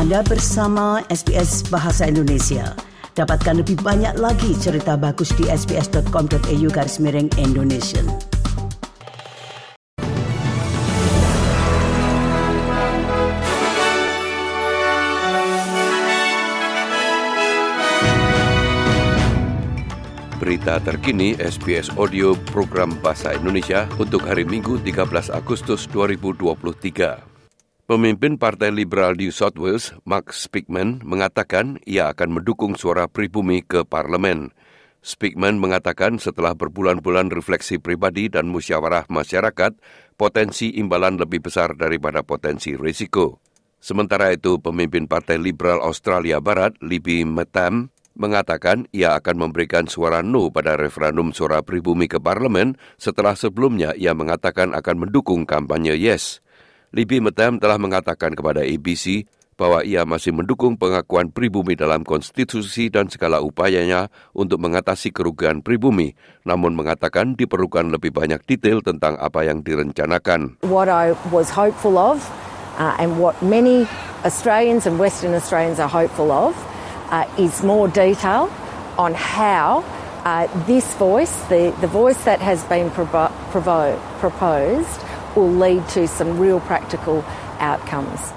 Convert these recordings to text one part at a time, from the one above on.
Anda bersama SBS Bahasa Indonesia. Dapatkan lebih banyak lagi cerita bagus di sbs.com.au garis miring Indonesia. Berita terkini SBS Audio Program Bahasa Indonesia untuk hari Minggu 13 Agustus 2023. Pemimpin Partai Liberal New South Wales, Mark Speakman, mengatakan ia akan mendukung suara pribumi ke parlemen. Speakman mengatakan setelah berbulan-bulan refleksi pribadi dan musyawarah masyarakat, potensi imbalan lebih besar daripada potensi risiko. Sementara itu, pemimpin Partai Liberal Australia Barat, Libby Metam, mengatakan ia akan memberikan suara no pada referendum suara pribumi ke parlemen setelah sebelumnya ia mengatakan akan mendukung kampanye yes. Libby Metam telah mengatakan kepada ABC bahwa ia masih mendukung pengakuan pribumi dalam konstitusi dan segala upayanya untuk mengatasi kerugian pribumi, namun mengatakan diperlukan lebih banyak detail tentang apa yang direncanakan. What I was hopeful of uh, and what many Australians and Western Australians are hopeful of uh, is more detail on how uh, this voice, the, the voice that has been provo- provo- proposed, will lead to some real practical outcomes.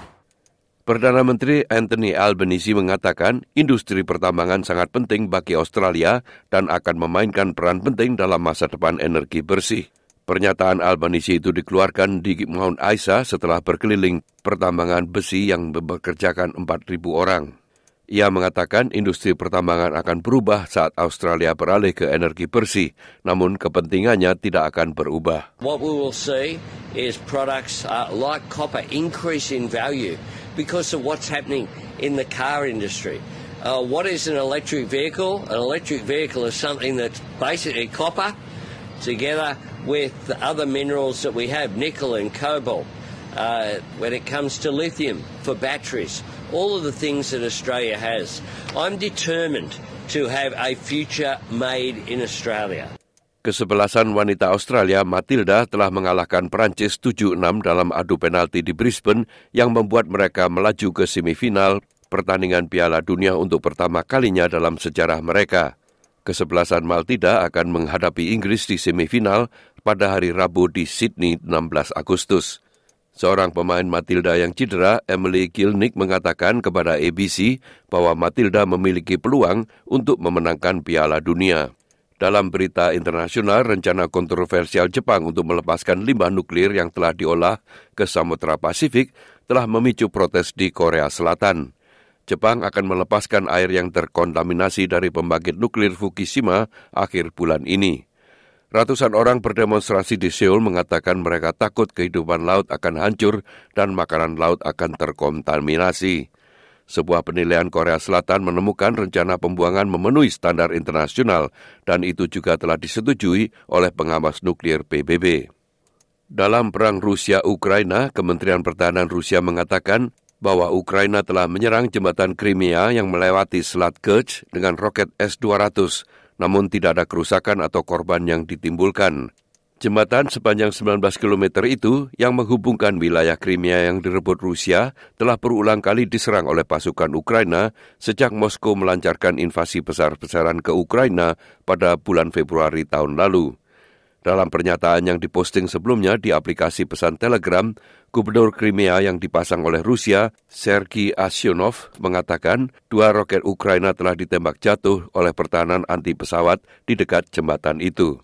Perdana Menteri Anthony Albanese mengatakan industri pertambangan sangat penting bagi Australia dan akan memainkan peran penting dalam masa depan energi bersih. Pernyataan Albanese itu dikeluarkan di Mount Isa setelah berkeliling pertambangan besi yang mempekerjakan 4.000 orang. Ia mengatakan industri pertambangan akan berubah saat Australia beralih ke energi bersih, namun kepentingannya tidak akan berubah. What we will see is products uh, like copper increase in value because of what's happening in the car industry. Uh, what is an electric vehicle? An electric vehicle is something that's basically copper together with the other minerals that we have, nickel and cobalt. Uh, when it comes to lithium for batteries, all of the things that Australia has. I'm determined to have a future made in Australia. Kesebelasan wanita Australia Matilda telah mengalahkan Perancis 7-6 dalam adu penalti di Brisbane yang membuat mereka melaju ke semifinal pertandingan Piala Dunia untuk pertama kalinya dalam sejarah mereka. Kesebelasan Matilda akan menghadapi Inggris di semifinal pada hari Rabu di Sydney 16 Agustus. Seorang pemain Matilda yang cedera, Emily Kilnick mengatakan kepada ABC bahwa Matilda memiliki peluang untuk memenangkan Piala Dunia. Dalam berita internasional, rencana kontroversial Jepang untuk melepaskan limbah nuklir yang telah diolah ke Samudra Pasifik telah memicu protes di Korea Selatan. Jepang akan melepaskan air yang terkontaminasi dari pembangkit nuklir Fukushima akhir bulan ini. Ratusan orang berdemonstrasi di Seoul mengatakan mereka takut kehidupan laut akan hancur dan makanan laut akan terkontaminasi. Sebuah penilaian Korea Selatan menemukan rencana pembuangan memenuhi standar internasional dan itu juga telah disetujui oleh pengawas nuklir PBB. Dalam perang Rusia-Ukraina, Kementerian Pertahanan Rusia mengatakan bahwa Ukraina telah menyerang jembatan Crimea yang melewati Selat Kerch dengan roket S-200 namun tidak ada kerusakan atau korban yang ditimbulkan. Jembatan sepanjang 19 km itu yang menghubungkan wilayah Crimea yang direbut Rusia telah berulang kali diserang oleh pasukan Ukraina sejak Moskow melancarkan invasi besar-besaran ke Ukraina pada bulan Februari tahun lalu. Dalam pernyataan yang diposting sebelumnya di aplikasi pesan Telegram, Gubernur Crimea yang dipasang oleh Rusia, Sergei Asyonov, mengatakan dua roket Ukraina telah ditembak jatuh oleh pertahanan anti pesawat di dekat jembatan itu.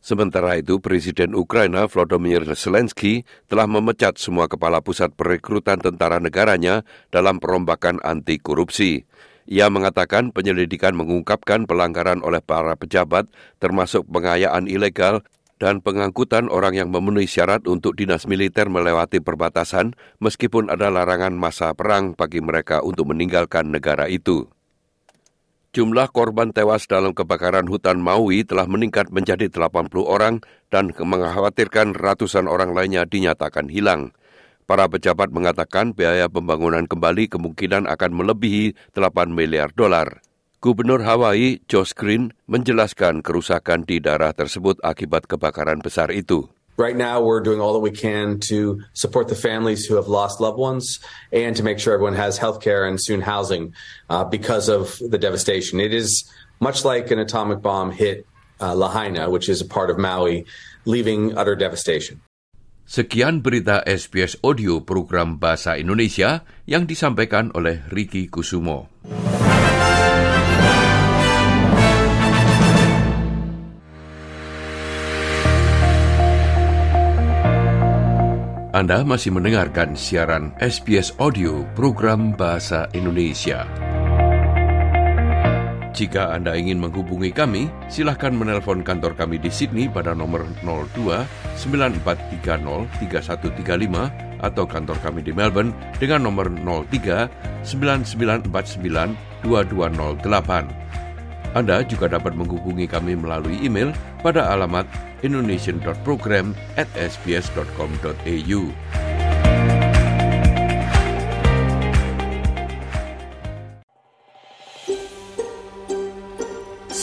Sementara itu, Presiden Ukraina Volodymyr Zelensky telah memecat semua kepala pusat perekrutan tentara negaranya dalam perombakan anti korupsi. Ia mengatakan penyelidikan mengungkapkan pelanggaran oleh para pejabat termasuk pengayaan ilegal dan pengangkutan orang yang memenuhi syarat untuk dinas militer melewati perbatasan meskipun ada larangan masa perang bagi mereka untuk meninggalkan negara itu. Jumlah korban tewas dalam kebakaran hutan Maui telah meningkat menjadi 80 orang dan mengkhawatirkan ratusan orang lainnya dinyatakan hilang. Para pejabat mengatakan biaya pembangunan kembali kemungkinan akan melebihi 8 miliar dolar. Gubernur Hawaii, Josh Green, menjelaskan kerusakan di daerah tersebut akibat kebakaran besar itu. Right now, we're doing all that we can to support the families who have lost loved ones and to make sure everyone has health care and soon housing uh, because of the devastation. It is much like an atomic bomb hit uh, Lahaina, which is a part of Maui, leaving utter devastation. Sekian berita SBS Audio program Bahasa Indonesia yang disampaikan oleh Ricky Kusumo. Anda masih mendengarkan siaran SBS Audio program Bahasa Indonesia. Jika Anda ingin menghubungi kami, silahkan menelpon kantor kami di Sydney pada nomor 02 9430 3135 atau kantor kami di Melbourne dengan nomor 03 9949 2208. Anda juga dapat menghubungi kami melalui email pada alamat indonesian.program at sbs.com.au.